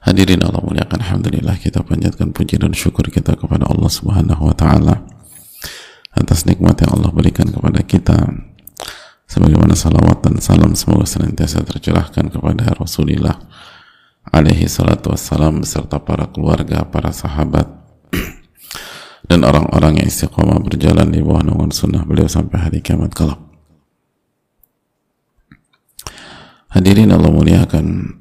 Hadirin Allah muliakan Alhamdulillah kita panjatkan puji dan syukur kita kepada Allah subhanahu wa ta'ala atas nikmat yang Allah berikan kepada kita. Sebagaimana salawat dan salam semoga senantiasa tercurahkan kepada Rasulullah alaihi salatu wassalam beserta para keluarga, para sahabat dan orang-orang yang istiqomah berjalan di bawah naungan sunnah beliau sampai hari kiamat kelak. Hadirin Allah muliakan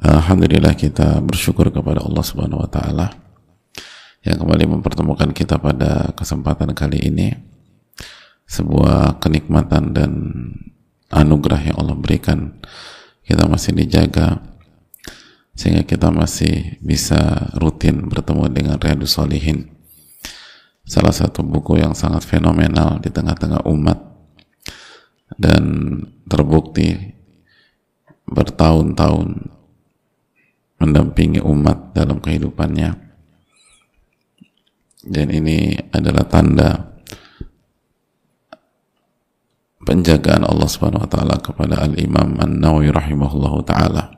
Alhamdulillah kita bersyukur kepada Allah Subhanahu wa taala yang kembali mempertemukan kita pada kesempatan kali ini. Sebuah kenikmatan dan anugerah yang Allah berikan. Kita masih dijaga sehingga kita masih bisa rutin bertemu dengan Riyadus Solihin salah satu buku yang sangat fenomenal di tengah-tengah umat dan terbukti bertahun-tahun mendampingi umat dalam kehidupannya. Dan ini adalah tanda penjagaan Allah Subhanahu wa taala kepada Al-Imam An-Nawawi rahimahullahu taala.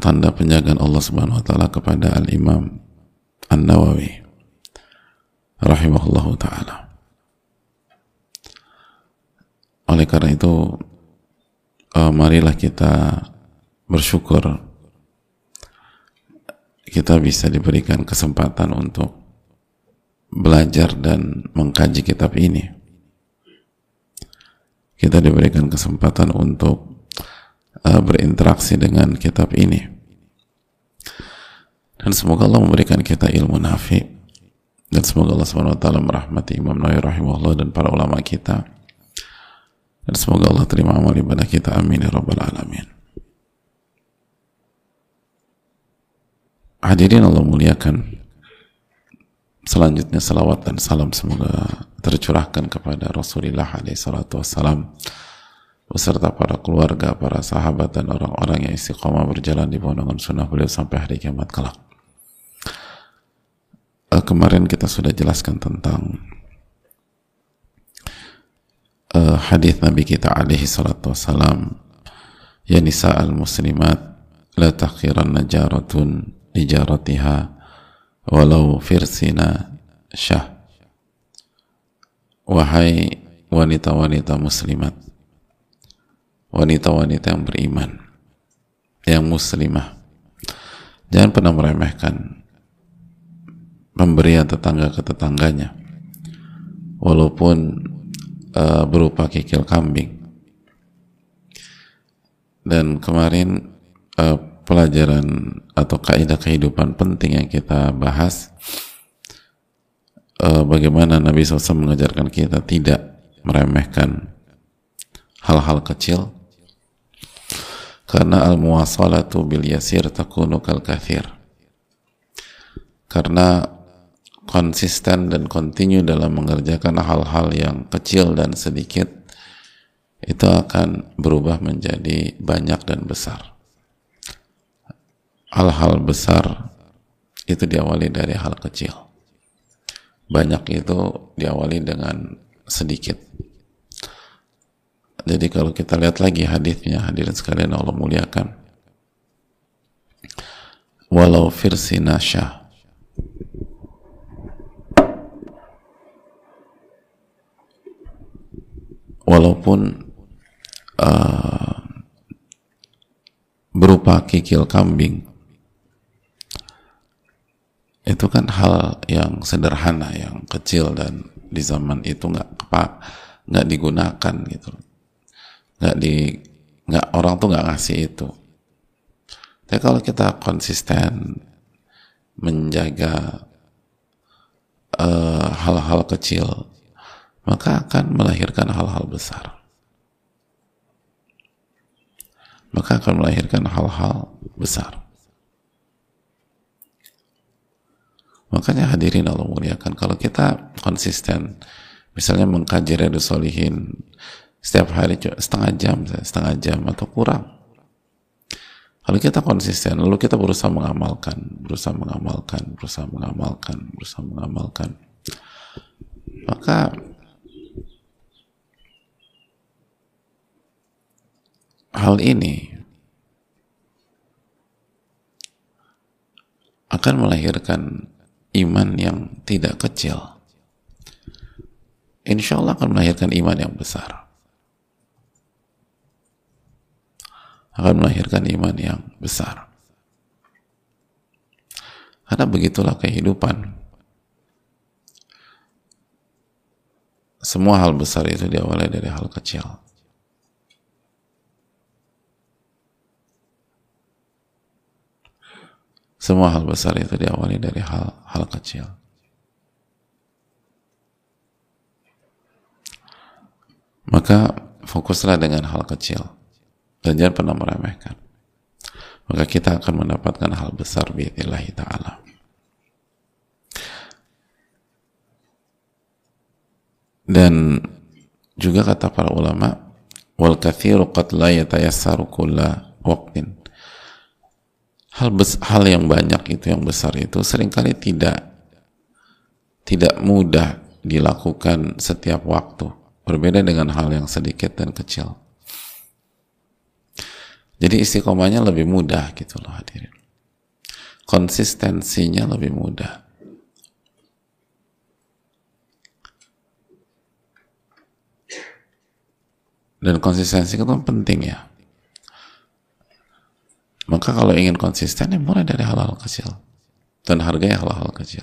Tanda penjagaan Allah Subhanahu wa taala kepada Al-Imam An-Nawawi rahimahullahu taala. Oleh karena itu uh, marilah kita bersyukur kita bisa diberikan kesempatan untuk belajar dan mengkaji kitab ini. Kita diberikan kesempatan untuk uh, berinteraksi dengan kitab ini. Dan semoga Allah memberikan kita ilmu nafi. Dan semoga Allah SWT merahmati Imam Nawawi rahimahullah dan para ulama kita dan semoga Allah terima amal ibadah kita. Amin ya rabbal alamin. Hadirin Allah muliakan. Selanjutnya salawat dan salam semoga tercurahkan kepada Rasulullah salatu wassalam. Beserta para keluarga, para sahabat dan orang-orang yang istiqomah berjalan di bawah sunnah beliau sampai hari kiamat kelak. Uh, kemarin kita sudah jelaskan tentang uh, hadis Nabi kita alaihi salatu wassalam ya nisa al muslimat la takhiran najaratun ijaratiha walau firsina syah. Wahai wanita-wanita muslimat wanita-wanita yang beriman yang muslimah jangan pernah meremehkan pemberian tetangga ke tetangganya. Walaupun uh, berupa kikil kambing. Dan kemarin uh, pelajaran atau kaidah kehidupan penting yang kita bahas uh, bagaimana Nabi SAW mengajarkan kita tidak meremehkan hal-hal kecil. Karena al-muwasalatu bil yasir takunu kal kathir. Karena konsisten dan kontinu dalam mengerjakan hal-hal yang kecil dan sedikit itu akan berubah menjadi banyak dan besar. Hal-hal besar itu diawali dari hal kecil. Banyak itu diawali dengan sedikit. Jadi kalau kita lihat lagi hadisnya hadirin sekalian Allah muliakan. Walau firsi nasyah walaupun uh, berupa kikil kambing itu kan hal yang sederhana yang kecil dan di zaman itu nggak nggak digunakan gitu. Nggak di nggak orang tuh nggak ngasih itu. Tapi kalau kita konsisten menjaga hal-hal uh, kecil maka akan melahirkan hal-hal besar. Maka akan melahirkan hal-hal besar. makanya hadirin Allah muliakan kalau kita konsisten misalnya mengkaji redus solihin setiap hari setengah jam setengah jam atau kurang kalau kita konsisten lalu kita berusaha mengamalkan berusaha mengamalkan berusaha mengamalkan berusaha mengamalkan maka hal ini akan melahirkan iman yang tidak kecil. Insya Allah akan melahirkan iman yang besar. Akan melahirkan iman yang besar. Karena begitulah kehidupan. Semua hal besar itu diawali dari hal kecil. Semua hal besar itu diawali dari hal-hal kecil. Maka fokuslah dengan hal kecil dan jangan pernah meremehkan. Maka kita akan mendapatkan hal besar biidzillahi ta'ala. Dan juga kata para ulama, wal kathiru qad la yatayassaru kulla waqtin hal hal yang banyak itu yang besar itu sering kali tidak tidak mudah dilakukan setiap waktu. Berbeda dengan hal yang sedikit dan kecil. Jadi istiqomahnya lebih mudah gitu loh hadirin. Konsistensinya lebih mudah. Dan konsistensi itu penting ya maka kalau ingin konsisten, ya mulai dari hal-hal kecil. Dan hargai hal-hal kecil.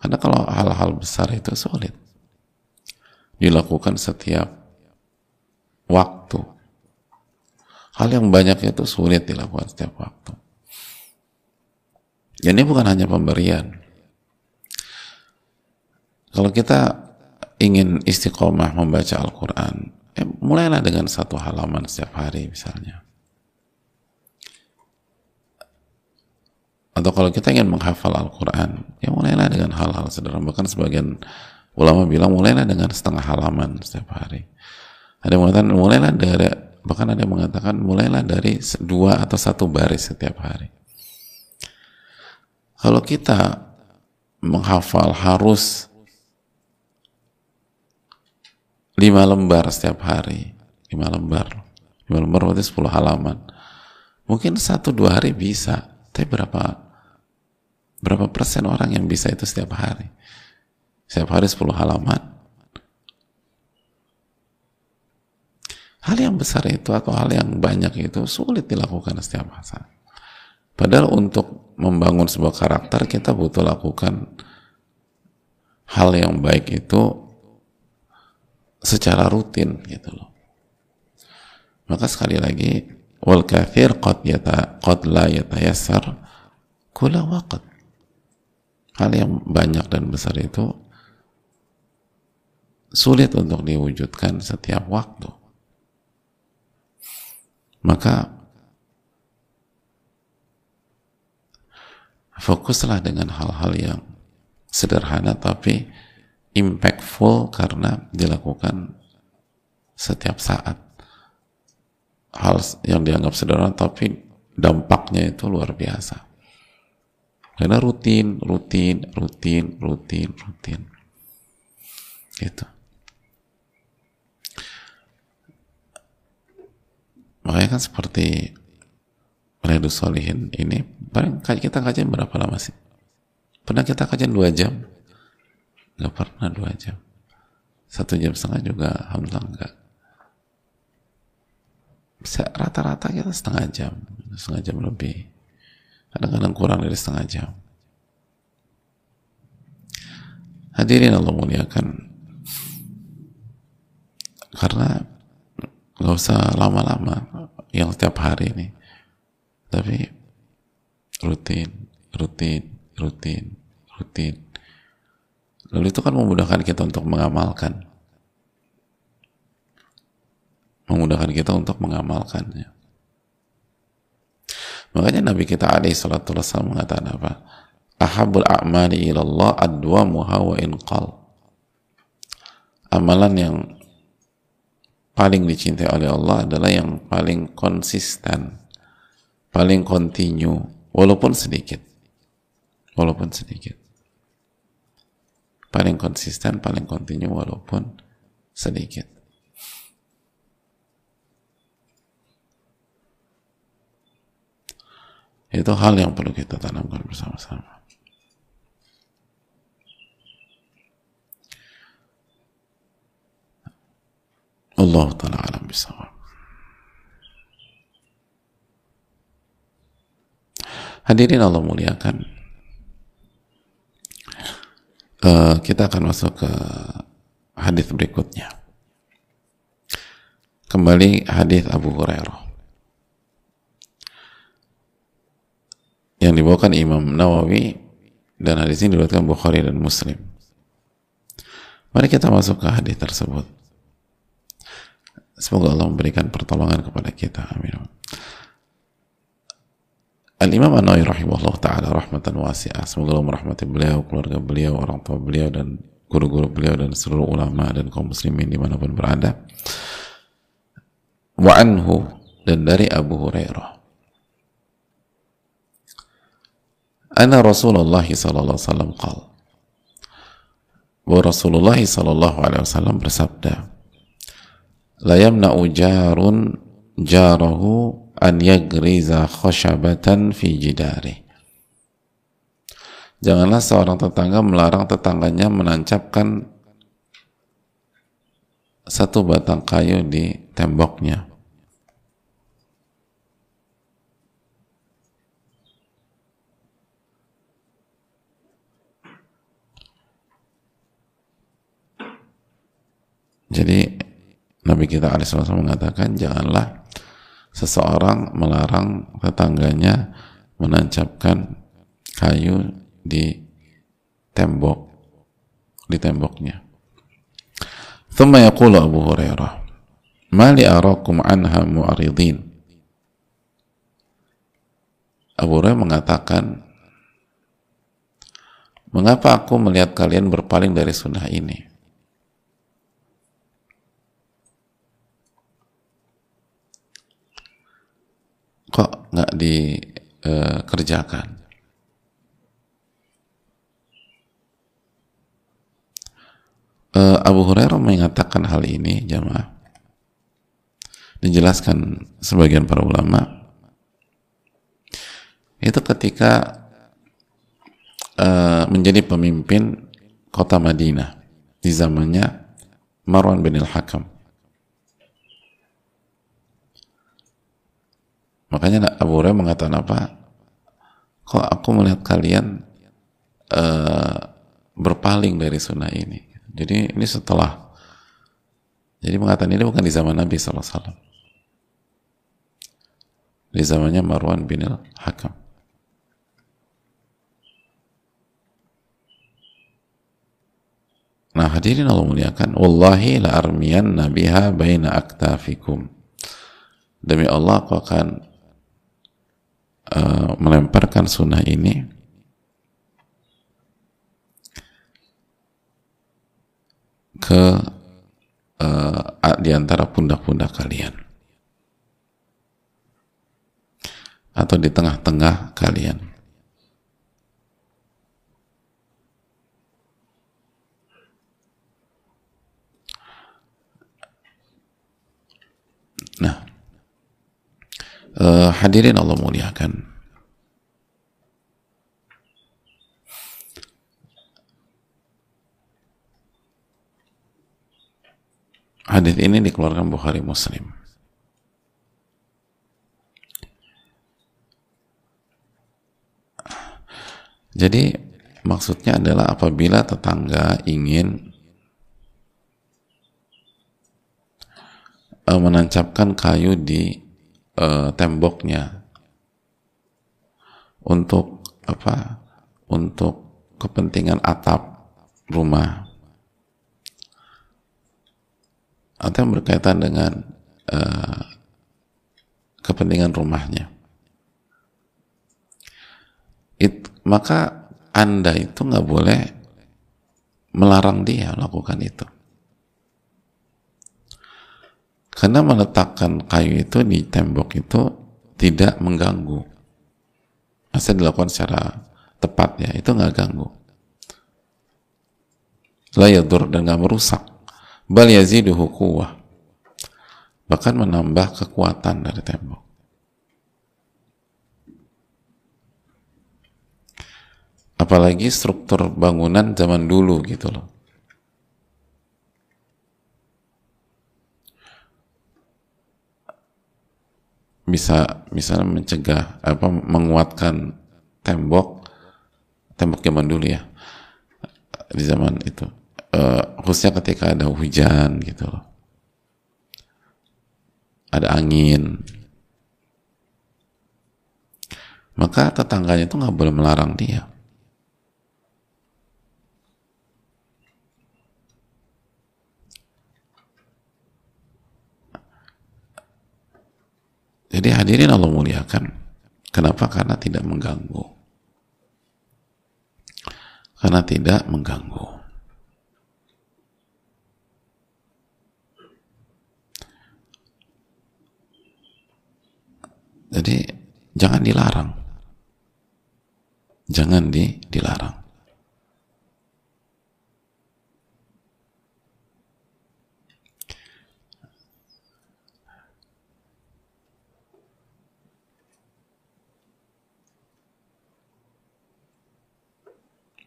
Karena kalau hal-hal besar itu sulit. Dilakukan setiap waktu. Hal yang banyak itu sulit dilakukan setiap waktu. Dan ini bukan hanya pemberian. Kalau kita ingin istiqomah membaca Al-Quran, eh, mulailah dengan satu halaman setiap hari misalnya. Atau kalau kita ingin menghafal Al-Quran ya mulailah dengan hal-hal sederhana. Bahkan sebagian ulama bilang mulailah dengan setengah halaman setiap hari. Ada yang mengatakan mulailah dari bahkan ada yang mengatakan mulailah dari dua atau satu baris setiap hari. Kalau kita menghafal harus lima lembar setiap hari lima lembar. Lima lembar berarti sepuluh halaman. Mungkin satu dua hari bisa tapi berapa berapa persen orang yang bisa itu setiap hari? Setiap hari 10 halaman. Hal yang besar itu atau hal yang banyak itu sulit dilakukan setiap masa. Padahal untuk membangun sebuah karakter kita butuh lakukan hal yang baik itu secara rutin gitu loh. Maka sekali lagi wal kafir qad yata qad la yatayassar kula waqt. Hal yang banyak dan besar itu sulit untuk diwujudkan setiap waktu. Maka fokuslah dengan hal-hal yang sederhana tapi impactful karena dilakukan setiap saat hal yang dianggap sederhana tapi dampaknya itu luar biasa. Karena rutin rutin rutin rutin rutin. Gitu. Makanya kan seperti Riyadus Solihin ini paling kita kajian berapa lama sih? Pernah kita kajian dua jam? Nggak pernah dua jam. Satu jam setengah juga alhamdulillah enggak rata-rata kita setengah jam setengah jam lebih. Kadang-kadang kurang dari setengah jam. Hadirin Allah muliakan. Karena nggak usah lama-lama yang setiap hari ini. Tapi rutin rutin rutin rutin. Lalu itu kan memudahkan kita untuk mengamalkan memudahkan kita untuk mengamalkannya. Makanya Nabi kita alaihi salatu wassalam mengatakan apa? ahabul a'mali ilallah adwamuha wa inqal amalan yang paling dicintai oleh Allah adalah yang paling konsisten paling kontinu walaupun sedikit walaupun sedikit paling konsisten paling kontinu walaupun sedikit itu hal yang perlu kita tanamkan bersama-sama Allah taala alam bisawab. Hadirin Allah muliakan. Uh, kita akan masuk ke hadis berikutnya. Kembali hadis Abu Hurairah. Yang dibawakan Imam Nawawi dan hadis ini diriwayatkan Bukhari dan Muslim. Mari kita masuk ke hadis tersebut. Semoga Allah memberikan pertolongan kepada kita. Amin. Al-Imam An-Nawawi rahimahullah ta'ala rahmatan wasi'ah. Semoga Allah merahmati beliau, keluarga beliau, orang tua beliau, dan guru-guru beliau, dan seluruh ulama dan kaum muslimin di mana pun berada. Wa anhu, dan dari Abu Hurairah. Ana Rasulullah sallallahu alaihi wasallam qal. Bahwa Rasulullah sallallahu alaihi wasallam bersabda, la yamna'u jarun jarahu an yagriza khashabatan fi jidari janganlah seorang tetangga melarang tetangganya menancapkan satu batang kayu di temboknya jadi Nabi kita alaihissalam mengatakan janganlah seseorang melarang tetangganya menancapkan kayu di tembok di temboknya. ثم يقول أبو هريرة ما لأراكم عنها معرضين Abu Hurairah mengatakan mengapa aku melihat kalian berpaling dari sunnah ini Kok nggak dikerjakan uh, Abu Hurairah mengatakan hal ini jamaah. Dijelaskan sebagian para ulama. Itu ketika uh, menjadi pemimpin kota Madinah. Di zamannya Marwan bin al-Hakam Makanya Abu Hurairah mengatakan apa? Kok aku melihat kalian uh, berpaling dari sunnah ini. Jadi ini setelah jadi mengatakan ini bukan di zaman Nabi SAW. Di zamannya Marwan bin al-Hakam. Nah hadirin Allah muliakan Wallahi la armiyan baina aktafikum Demi Allah aku akan uh, melemparkan sunnah ini ke uh, di antara pundak-pundak kalian atau di tengah-tengah kalian. Nah, uh, hadirin Allah muliakan. Hadis ini dikeluarkan Bukhari Muslim. Jadi maksudnya adalah apabila tetangga ingin uh, menancapkan kayu di uh, temboknya. Untuk apa? Untuk kepentingan atap rumah. Atau yang berkaitan dengan uh, kepentingan rumahnya. It, maka anda itu nggak boleh melarang dia melakukan itu karena meletakkan kayu itu di tembok itu tidak mengganggu. Masa dilakukan secara tepat ya itu nggak ganggu. Layadur dan nggak merusak. Bal yaziduhu quwwah. Bahkan menambah kekuatan dari tembok. Apalagi struktur bangunan zaman dulu gitu loh bisa misalnya mencegah apa menguatkan tembok tembok zaman dulu ya di zaman itu. Uh, khususnya ketika ada hujan gitu. Loh ada angin. Maka tetangganya itu nggak boleh melarang dia jadi hadirin Allah muliakan kenapa? karena tidak mengganggu karena tidak mengganggu Jadi jangan dilarang. Jangan di, dilarang.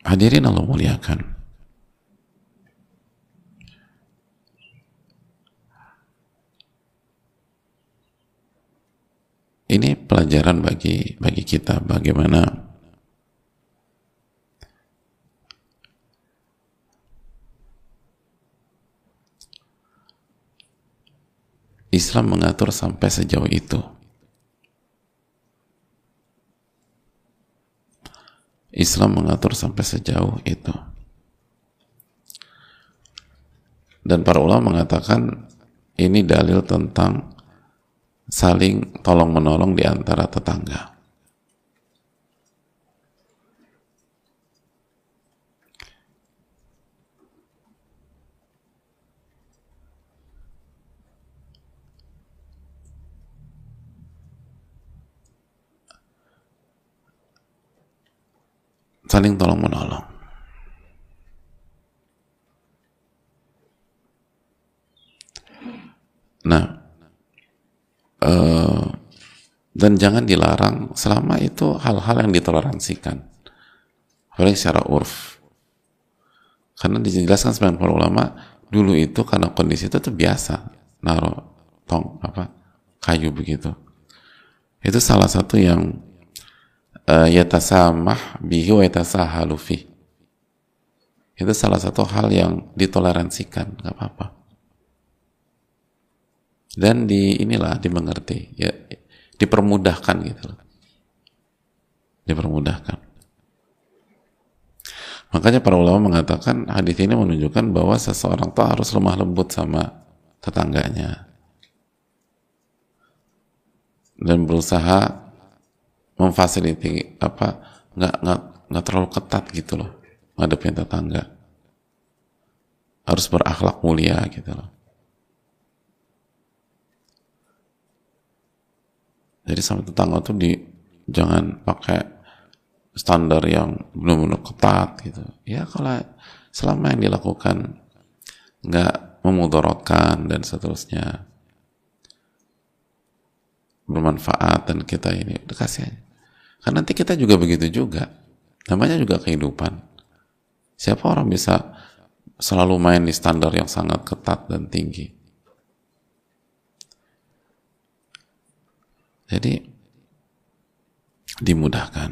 Hadirin Allah muliakan. ini pelajaran bagi bagi kita bagaimana Islam mengatur sampai sejauh itu. Islam mengatur sampai sejauh itu. Dan para ulama mengatakan ini dalil tentang saling tolong menolong di antara tetangga. Saling tolong menolong. Nah, Eh, dan jangan dilarang selama itu hal-hal yang ditoleransikan. Apalagi secara urf. Karena dijelaskan sebagian para ulama dulu itu karena kondisi itu tuh biasa. Naruh tong apa kayu begitu. Itu salah satu yang uh, yatasamah bihi wa yatasahalu itu salah satu hal yang ditoleransikan nggak apa-apa. Dan di inilah dimengerti ya dipermudahkan gitu loh. Dipermudahkan. Makanya para ulama mengatakan hadis ini menunjukkan bahwa seseorang tuh harus lemah lembut sama tetangganya. Dan berusaha memfasiliti apa nggak nggak nggak terlalu ketat gitu loh ngadepin tetangga. Harus berakhlak mulia gitu loh. Jadi sama tetangga tuh di jangan pakai standar yang benar-benar ketat gitu. Ya kalau selama yang dilakukan nggak memudaratkan dan seterusnya. Bermanfaat dan kita ini kasih aja karena nanti kita juga begitu juga namanya juga kehidupan siapa orang bisa selalu main di standar yang sangat ketat dan tinggi Jadi dimudahkan.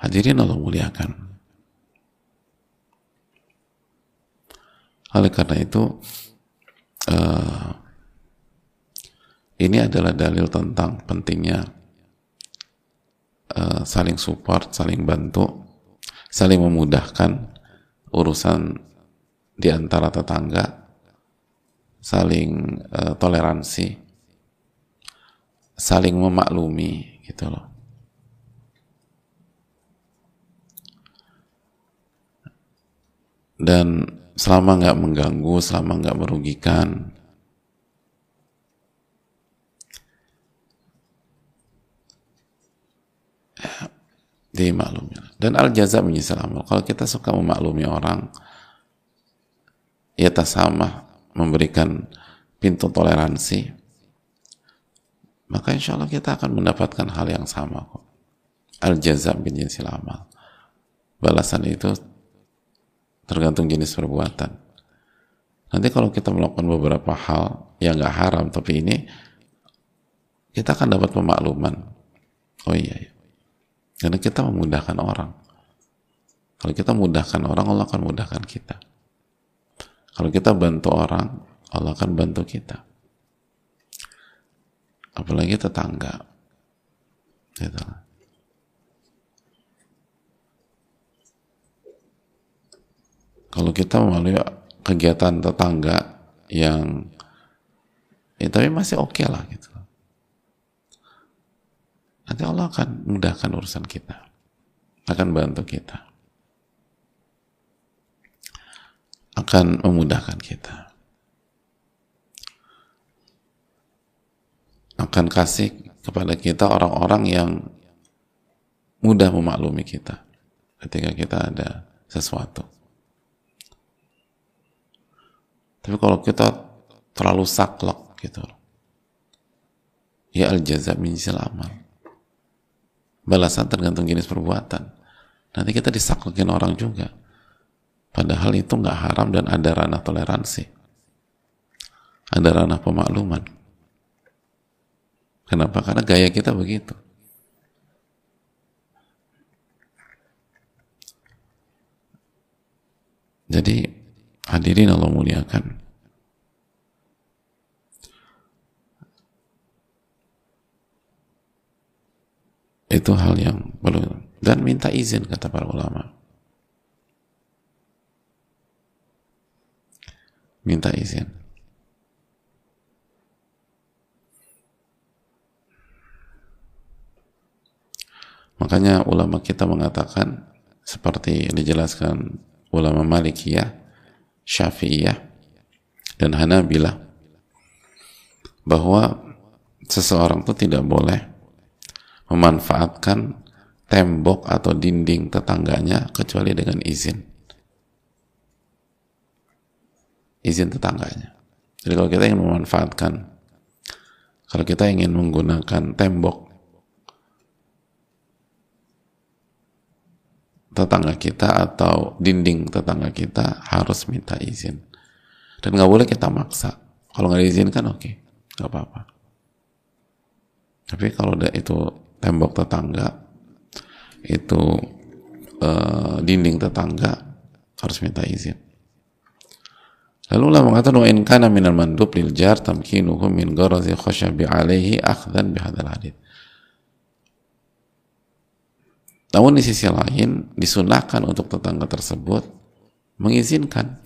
Hadirin Allah muliakan. Oleh karena itu, uh, ini adalah dalil tentang pentingnya uh, saling support, saling bantu, saling memudahkan urusan di antara tetangga saling uh, toleransi, saling memaklumi gitu loh. Dan selama nggak mengganggu, selama nggak merugikan, dimaklumi. Dan al jaza menyesal amal. Kalau kita suka memaklumi orang, ya sama memberikan pintu toleransi, maka insya Allah kita akan mendapatkan hal yang sama kok. Al jaza bin jinsil amal. Balasan itu tergantung jenis perbuatan. Nanti kalau kita melakukan beberapa hal yang nggak haram, tapi ini kita akan dapat pemakluman. Oh iya, iya karena kita memudahkan orang. Kalau kita mudahkan orang, Allah akan mudahkan kita. Kalau kita bantu orang, Allah akan bantu kita. Apalagi tetangga. Gitu. Kalau kita melalui kegiatan tetangga yang ya tapi masih oke okay lah gitu. Nanti Allah akan mudahkan urusan kita akan bantu kita akan memudahkan kita. Akan kasih kepada kita orang-orang yang mudah memaklumi kita ketika kita ada sesuatu tapi kalau kita terlalu saklek gitu ya al jaza min amal. Balasan tergantung jenis perbuatan. Nanti kita disaklukin orang juga. Padahal itu nggak haram dan ada ranah toleransi. Ada ranah pemakluman. Kenapa? karena gaya kita begitu. Jadi hadirin Allah muliakan. Itu hal yang belum dan minta izin kata para ulama. Minta izin. Makanya ulama kita mengatakan seperti dijelaskan ulama Malikiyah Syafi'iyah dan Hanabilah bahwa seseorang itu tidak boleh memanfaatkan tembok atau dinding tetangganya kecuali dengan izin. Izin tetangganya. Jadi kalau kita ingin memanfaatkan, kalau kita ingin menggunakan tembok tetangga kita atau dinding tetangga kita harus minta izin. Dan nggak boleh kita maksa. Kalau nggak diizinkan, oke, okay, nggak apa-apa. Tapi kalau udah itu tembok tetangga itu uh, dinding tetangga harus minta izin lalu Allah mengatakan wa in kana minal mandub lil jar tamkinuhu min gharazi khashabi alaihi akhdan bihadzal hadith namun di sisi lain disunahkan untuk tetangga tersebut mengizinkan.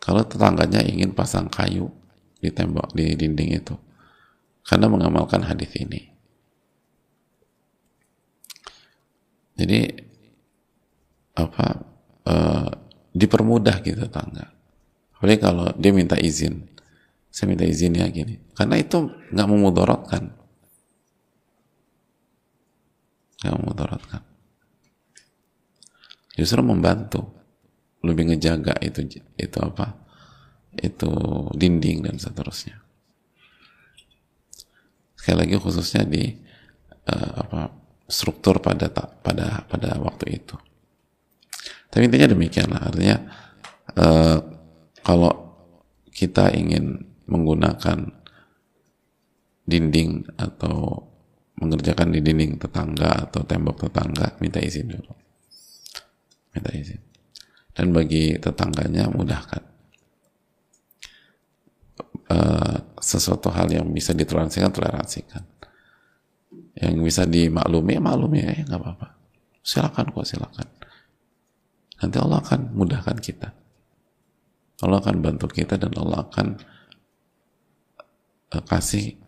Kalau tetangganya ingin pasang kayu di tembok di dinding itu. Karena mengamalkan hadis ini. Jadi apa uh, dipermudah gitu tangga. Apalagi kalau dia minta izin, saya minta izin ya gini, karena itu nggak memudorotkan, nggak memudorotkan. Justru membantu, lebih ngejaga itu itu apa, itu dinding dan seterusnya. Sekali lagi khususnya di uh, apa struktur pada pada pada waktu itu. Tapi intinya demikianlah artinya uh, kalau kita ingin menggunakan dinding atau mengerjakan di dinding tetangga atau tembok tetangga minta izin dulu. Minta izin. Dan bagi tetangganya mudahkan. Uh, sesuatu hal yang bisa ditoleransikan toleransikan. Yang bisa dimaklumi ya maklumi ya nggak apa-apa. Silakan kok silakan. Nanti Allah akan mudahkan kita. Allah akan bantu kita dan Allah akan uh, kasih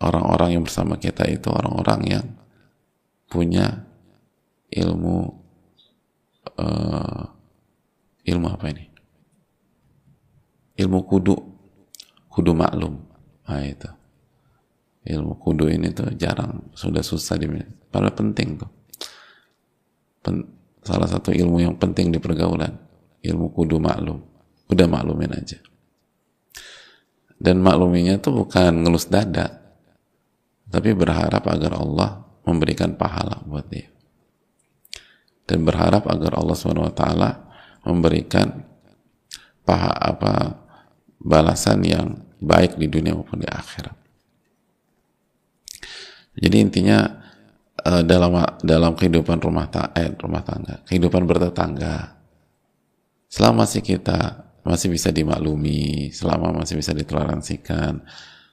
orang-orang yang bersama kita itu orang-orang yang punya ilmu uh, ilmu apa ini? Ilmu kudu kudu maklum. Nah itu. Ilmu kudu ini tuh jarang sudah susah di padahal penting tuh. Pen, salah satu ilmu yang penting di pergaulan ilmu kudu maklum. Udah maklumin aja. Dan makluminya tuh bukan ngelus dada tapi berharap agar Allah memberikan pahala buat dia dan berharap agar Allah swt memberikan paha apa balasan yang baik di dunia maupun di akhirat. Jadi intinya eh, dalam dalam kehidupan rumah tangga, eh, rumah tangga, kehidupan bertetangga, selama masih kita masih bisa dimaklumi, selama masih bisa ditoleransikan,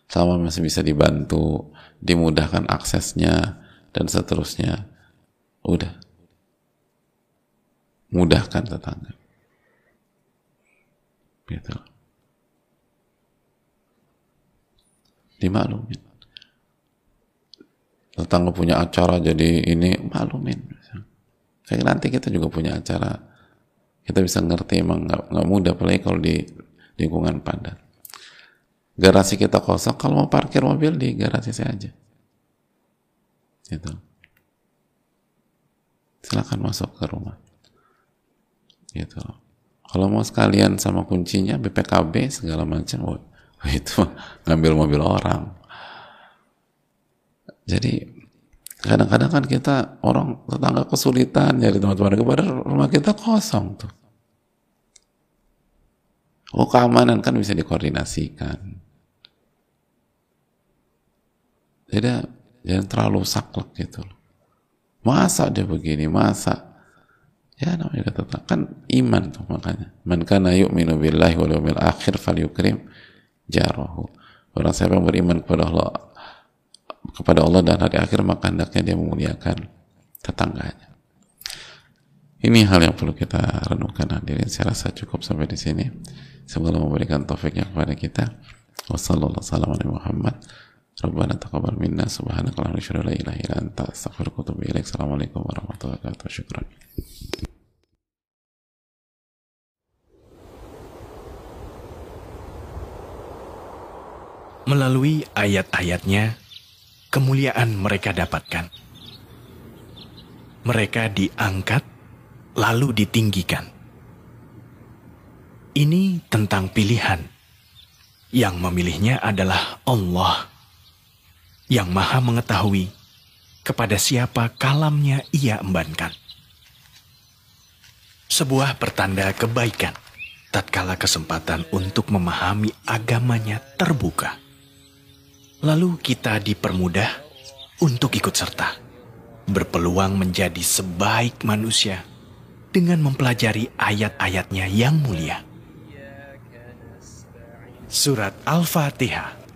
selama masih bisa dibantu, dimudahkan aksesnya dan seterusnya, udah mudahkan tetangga. Gitu. Dimaklumin. Tetangga punya acara jadi ini maklumin. Kayak nanti kita juga punya acara. Kita bisa ngerti emang nggak mudah apalagi kalau di lingkungan padat. Garasi kita kosong, kalau mau parkir mobil di garasi saya aja. Gitu. Silakan masuk ke rumah. Gitu. Kalau mau sekalian sama kuncinya BPKB segala macam oh, itu ngambil mobil orang. Jadi kadang-kadang kan kita orang tetangga kesulitan nyari tempat-tempat kepada rumah kita kosong tuh. Oh keamanan kan bisa dikoordinasikan jadi jangan terlalu saklek gitu masa dia begini masa Ya namanya kata kan iman tuh makanya. Man kana yu'minu billahi wal yawmil akhir falyukrim jarahu. Orang siapa yang beriman kepada Allah kepada Allah dan hari akhir maka hendaknya dia memuliakan tetangganya. Ini hal yang perlu kita renungkan hadirin. Saya rasa cukup sampai di sini. Semoga memberikan taufiknya kepada kita. Wassalamualaikum warahmatullahi wabarakatuh. Rabbana taqabbal minna subhanaka la ilaha illa anta astaghfiruka wa atubu ilaik. Assalamualaikum warahmatullahi wabarakatuh. Syukran. Melalui ayat-ayatnya, kemuliaan mereka dapatkan. Mereka diangkat, lalu ditinggikan. Ini tentang pilihan. Yang memilihnya adalah Allah, yang maha mengetahui kepada siapa kalamnya ia embankan. Sebuah pertanda kebaikan tatkala kesempatan untuk memahami agamanya terbuka lalu kita dipermudah untuk ikut serta, berpeluang menjadi sebaik manusia dengan mempelajari ayat-ayatnya yang mulia. Surat Al-Fatihah,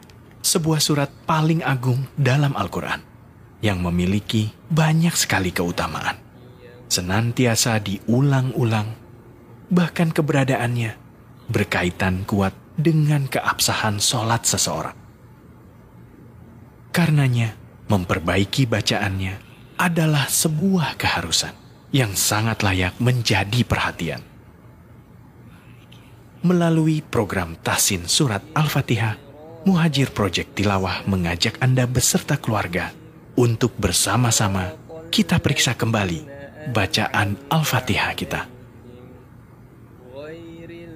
sebuah surat paling agung dalam Al-Quran, yang memiliki banyak sekali keutamaan. Senantiasa diulang-ulang, bahkan keberadaannya berkaitan kuat dengan keabsahan sholat seseorang. Karenanya, memperbaiki bacaannya adalah sebuah keharusan yang sangat layak menjadi perhatian. Melalui program Tasin Surat Al-Fatihah, Muhajir Project Tilawah mengajak Anda beserta keluarga untuk bersama-sama kita periksa kembali bacaan Al-Fatihah kita.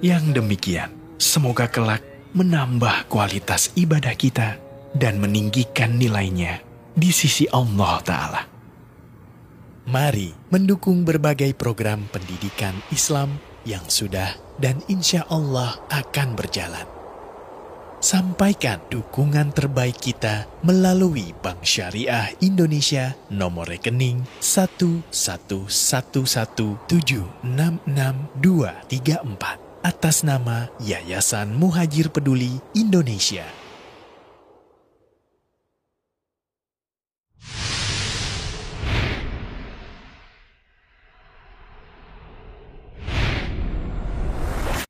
Yang demikian, semoga kelak menambah kualitas ibadah kita dan meninggikan nilainya di sisi Allah Ta'ala. Mari mendukung berbagai program pendidikan Islam yang sudah dan insya Allah akan berjalan. Sampaikan dukungan terbaik kita melalui Bank Syariah Indonesia nomor rekening 11117666234 atas nama Yayasan Muhajir Peduli Indonesia